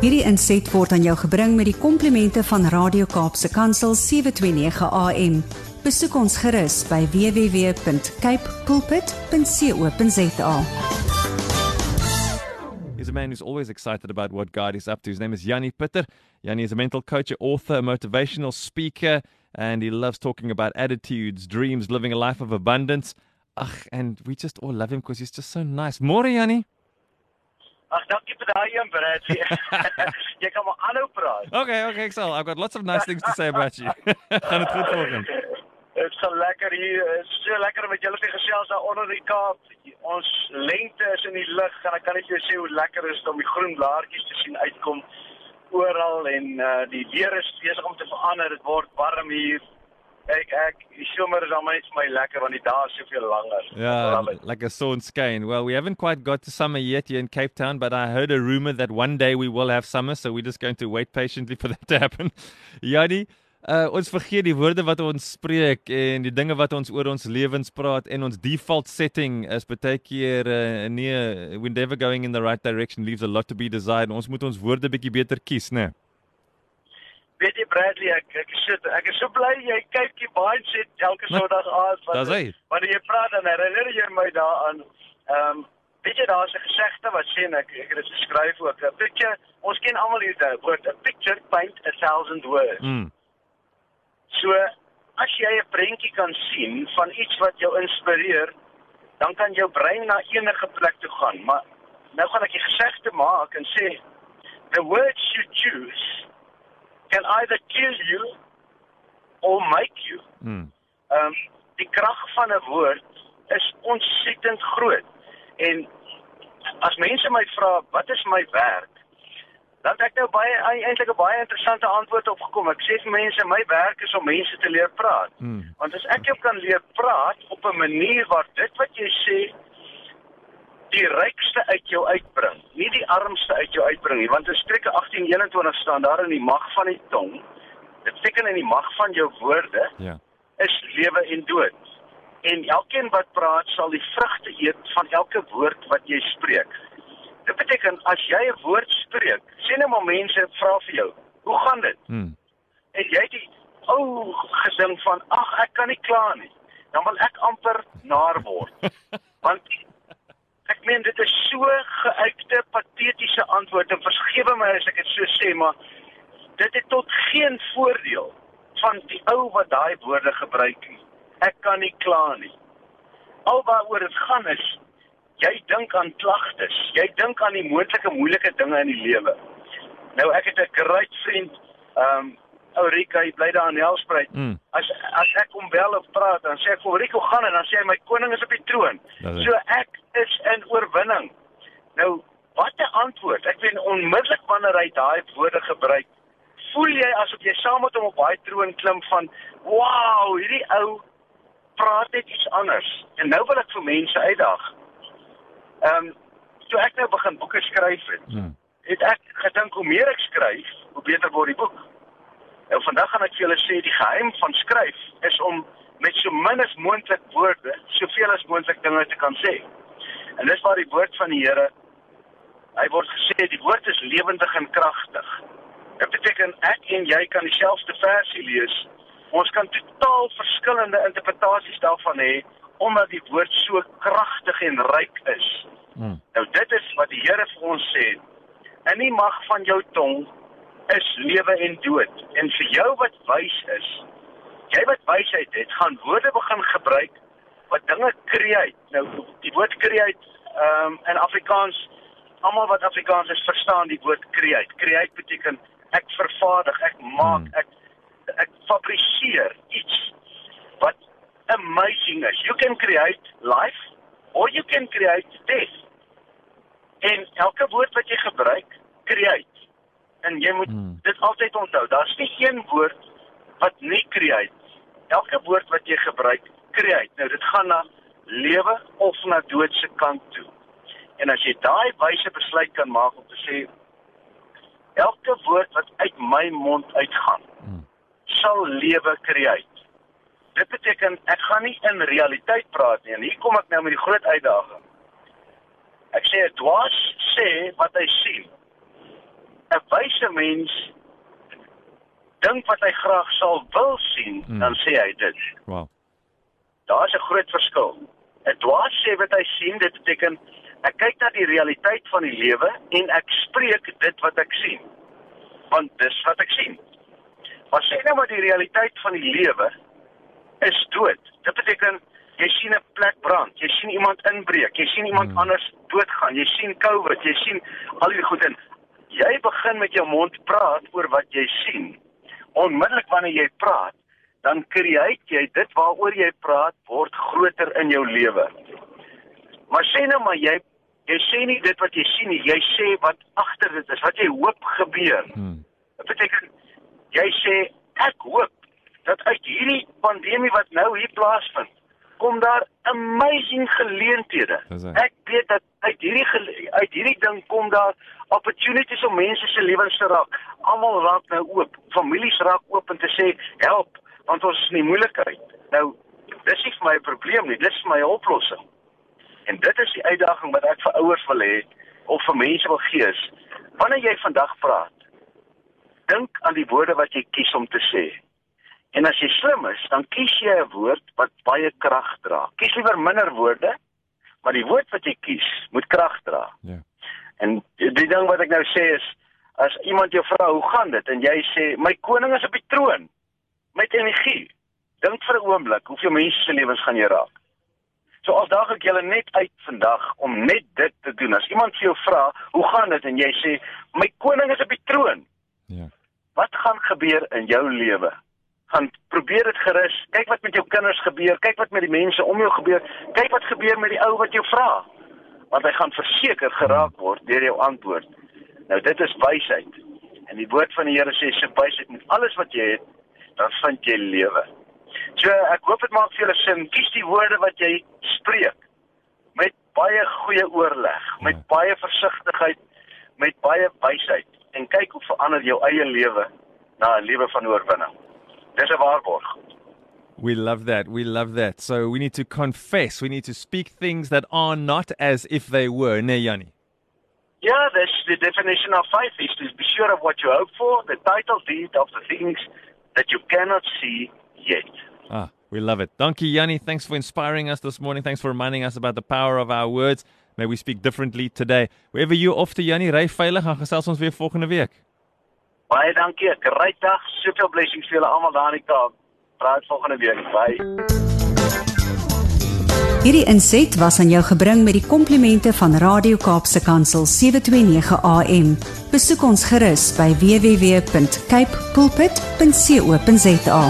Hierdie inset word aan jou gebring met die komplimente van Radio Kaapse Kansel 729 AM. Besoek ons gerus by www.cape pulpit.co.za. He's a man who's always excited about what God is up to. His name is Yanni Pitter. Yanni is a mental coach, author, a motivational speaker, and he loves talking about attitudes, dreams, living a life of abundance. Ach, and we just all love him because he's just so nice. More, Yanni. Ag, dankie vir daai een, Bradley. jy kan maar aanhou praat. Okay, okay, Excel. I've got lots of nice things to say about you. Gaan dit goed volgens? Dit is so lekker hier. Dit is so lekker met julle te gesels daar onder die Kaap. Ons lente is in die lug en ek kan net vir jou sê hoe lekker is dit om die groen blaartjies te sien uitkom oral en uh, die weer is besig om te verander. Dit word warm hier. Ek ek die somer is almal net vir my lekker want die dae is soveel langer. Yeah, like a sawn skein. Well, we haven't quite got to summer yet here in Cape Town, but I heard a rumor that one day we will have summer, so we're just going to wait patiently for that to happen. Yanni, uh, ons vergeet die woorde wat ons spreek en die dinge wat ons oor ons lewens praat en ons default setting is baie keer uh, nee, when never going in the right direction leaves a lot to be desired. Ons moet ons woorde bietjie beter kies, né? Nee? Weet jy Bradley, ek ek is so ek is so bly jy kyk die mindset elke Sondag aand hy. wanneer jy praat dan herinner jy my daaraan. Ehm um, weet jy daar's 'n gesegde wat sê en ek ek het dit geskryf ook. 'n Picture, ons ken almal hierdie woord, a picture paint a thousand words. Mm. So as jy 'n prentjie kan sien van iets wat jou inspireer, dan kan jou brein na enige plek toe gaan. Maar nou gaan ek die gesegde maak en sê the words you choose can either kill you or make you. Mm. Ehm um, die krag van 'n woord is ontsettend groot. En as mense my vra wat is my werk? Dan het ek nou baie eintlik 'n baie interessante antwoord op gekom. Ek sê vir mense my werk is om mense te leer praat. Mm. Want as ek jou kan leer praat op 'n manier waar dit wat jy sê die rykste uit jou uitbring, nie die armste uit jou uitbring nie, want in Spreuke 18:21 staan daar in die mag van die tong, dit beteken in die mag van jou woorde Ja. is lewe en dood. En elkeen wat praat sal die vrugte eet van elke woord wat jy spreek. Dit beteken as jy 'n woord spreek, sien nou maar mense vra vir jou, "Hoe gaan dit?" Mm. En jy die ou gedink van, "Ag, ek kan nie kla nie." Dan wil ek amper naar word. Want ek meen dit is so geuite patetiese antwoord en vergewe my as ek dit so sê, maar dit het tot geen voordeel van die ou wat daai woorde gebruik nie. Ek kan nie kla nie. Alwaaroor dit gaan is jy dink aan klagtes. Jy dink aan die moontlike moeilike dinge in die lewe. Nou ek het 'n great vriend, ehm um, Ulrika, hy bly daar in Helspruit. Mm. As as ek hom bel of praat, dan sê ek vir "Hoe gaan dit?" Dan sê hy, "My koning is op die troon." Hy. So ek is in oorwinning. Nou, wat 'n antwoord. Ek weet onmiddellik wanneer hy daai woorde gebruik, voel jy asof jy saam met hom op daai troon klim van, "Wow, hierdie ou praat net iets anders." En nou wil ek vir mense uitdaag. Ehm, um, toe ek nou begin boeke skryf het, Mm. het ek gedink hoe meer ek skryf, hoe beter word die boek. Nou vandag gaan ek vir julle sê die geheim van skryf is om met so min as moontlik woorde soveel as moontlik dinge te kan sê. En dis waar die woord van die Here hy word gesê die woord is lewendig en kragtig. Dit beteken ek en jy kan dieselfde versie lees. Ons kan totaal verskillende interpretasies daarvan hê omdat die woord so kragtig en ryk is. Mm. Nou dit is wat die Here vir ons sê. In die mag van jou tong is lewe en dood. En vir jou wat wys is, jy wat wysheid het, gaan woorde begin gebruik wat dinge create. Nou die woord create ehm um, in Afrikaans almal wat Afrikaans is verstaan die woord create. Create beteken ek vervaardig, ek maak, Hmm. ek ek fabriseer iets wat amazing is. You can create life or you can create death. En elke woord wat jy gebruik, create. En jy moet Hmm. dit altyd onthou. Daar's nie een woord wat nie create. Elke woord wat jy gebruik, create. Nou dit gaan na lewe of na dood se kant toe. En as jy daai wyse besluit kan maak om te sê elke woord wat uit my mond uitgaan, Mm. sal lewe create. Dit beteken ek gaan nie in realiteit praat nie. En hier kom ek nou met die groot uitdaging. Ek sê 'n dwaas sê wat hy sien. 'n wyse mens dink wat hy graag sal wil sien, Mm. dan sê hy dit. Wow. Daar's 'n groot verskil. 'n Dwaas sê wat hy sien, dit beteken ek kyk na die realiteit van die lewe en ek spreek dit wat ek sien. Want dis wat ek sien. Maar sê nou maar die realiteit van die lewe is dood. Dit beteken jy sien 'n plek brand, jy sien iemand inbreek, jy sien iemand hmm. anders doodgaan, jy sien COVID, jy sien al die goed en jy begin met jou mond praat oor wat jy sien. Onmiddellik wanneer jy praat, dan create jy dit waaroor jy praat word groter in jou lewe. Maar sê nou maar jy jy sê nie dit wat jy sien nie, jy sê wat agter dit is, wat jy hoop gebeur. Hmm. Dit beteken jy sê ek hoop dat uit hierdie pandemie wat nou hier plaasvind, kom daar amazing geleenthede. Ek weet dat uit hierdie uit hierdie ding kom daar opportunities om mense se lewens te raak. Almal raak nou oop, families raak oop en te sê help, want ons is in die moeilikheid. Nou dis nie vir my 'n probleem nie, dis vir my 'n oplossing. En dit is die uitdaging wat ek vir ouers wil hê of vir mense wil gee is wanneer jy vandag praat, dink aan die woorde wat jy kies om te sê. En as jy slim is, dan kies jy 'n woord wat baie krag dra. Kies liewer minder woorde, maar die woord wat jy kies moet krag dra. Ja. En die die ding wat ek nou sê is as iemand jou vra hoe gaan dit en jy sê my koning is op die troon met energie. Dink vir 'n oomblik hoeveel mense se lewens gaan jy raak. So as daag ek julle net uit vandag om net dit te doen. As iemand vir jou vra, "Hoe gaan dit?" en jy sê, "My koning is op die troon." Ja. Wat gaan gebeur in jou lewe? Gaan probeer dit gerus. Kyk wat met jou kinders gebeur, kyk wat met die mense om jou gebeur, kyk wat gebeur met die ou wat jou vra. Want hy gaan verseker geraak word deur jou antwoord. Nou dit is wysheid. En die woord van die Here sê se wysheid met alles wat jy het, dan vind jy lewe. So ek hoop dit maak vir julle sin. Kies die woorde wat jy spreek met baie goeie oorleg, met Ja. baie versigtigheid, met baie wysheid en kyk hoe verander jou eie lewe na 'n lewe van oorwinning. Dis 'n waarborg. We love that. We love that. So we need to confess. We need to speak things that are not as if they were. Ne, Yanni? Yeah, that's the definition of faith is to be sure of what you hope for, the title deed of the things that you cannot see yet. Ah, we love it. Donkey Yanni, thanks for inspiring us this morning. Thanks for reminding us about the power of our words. May we speak differently today. Wherever you're off to, Yanni, ry veilig en gesels ons weer volgende week. Baie dankie. 'n Great dag. Soveel blessings vir julle almal daar in die Kaap. Praat volgende week. Bye. Hierdie inset was aan jou gebring met die komplimente van Radio Kaapse Kansel 729 AM. Besoek ons gerus by www.cape pulpit.co.za.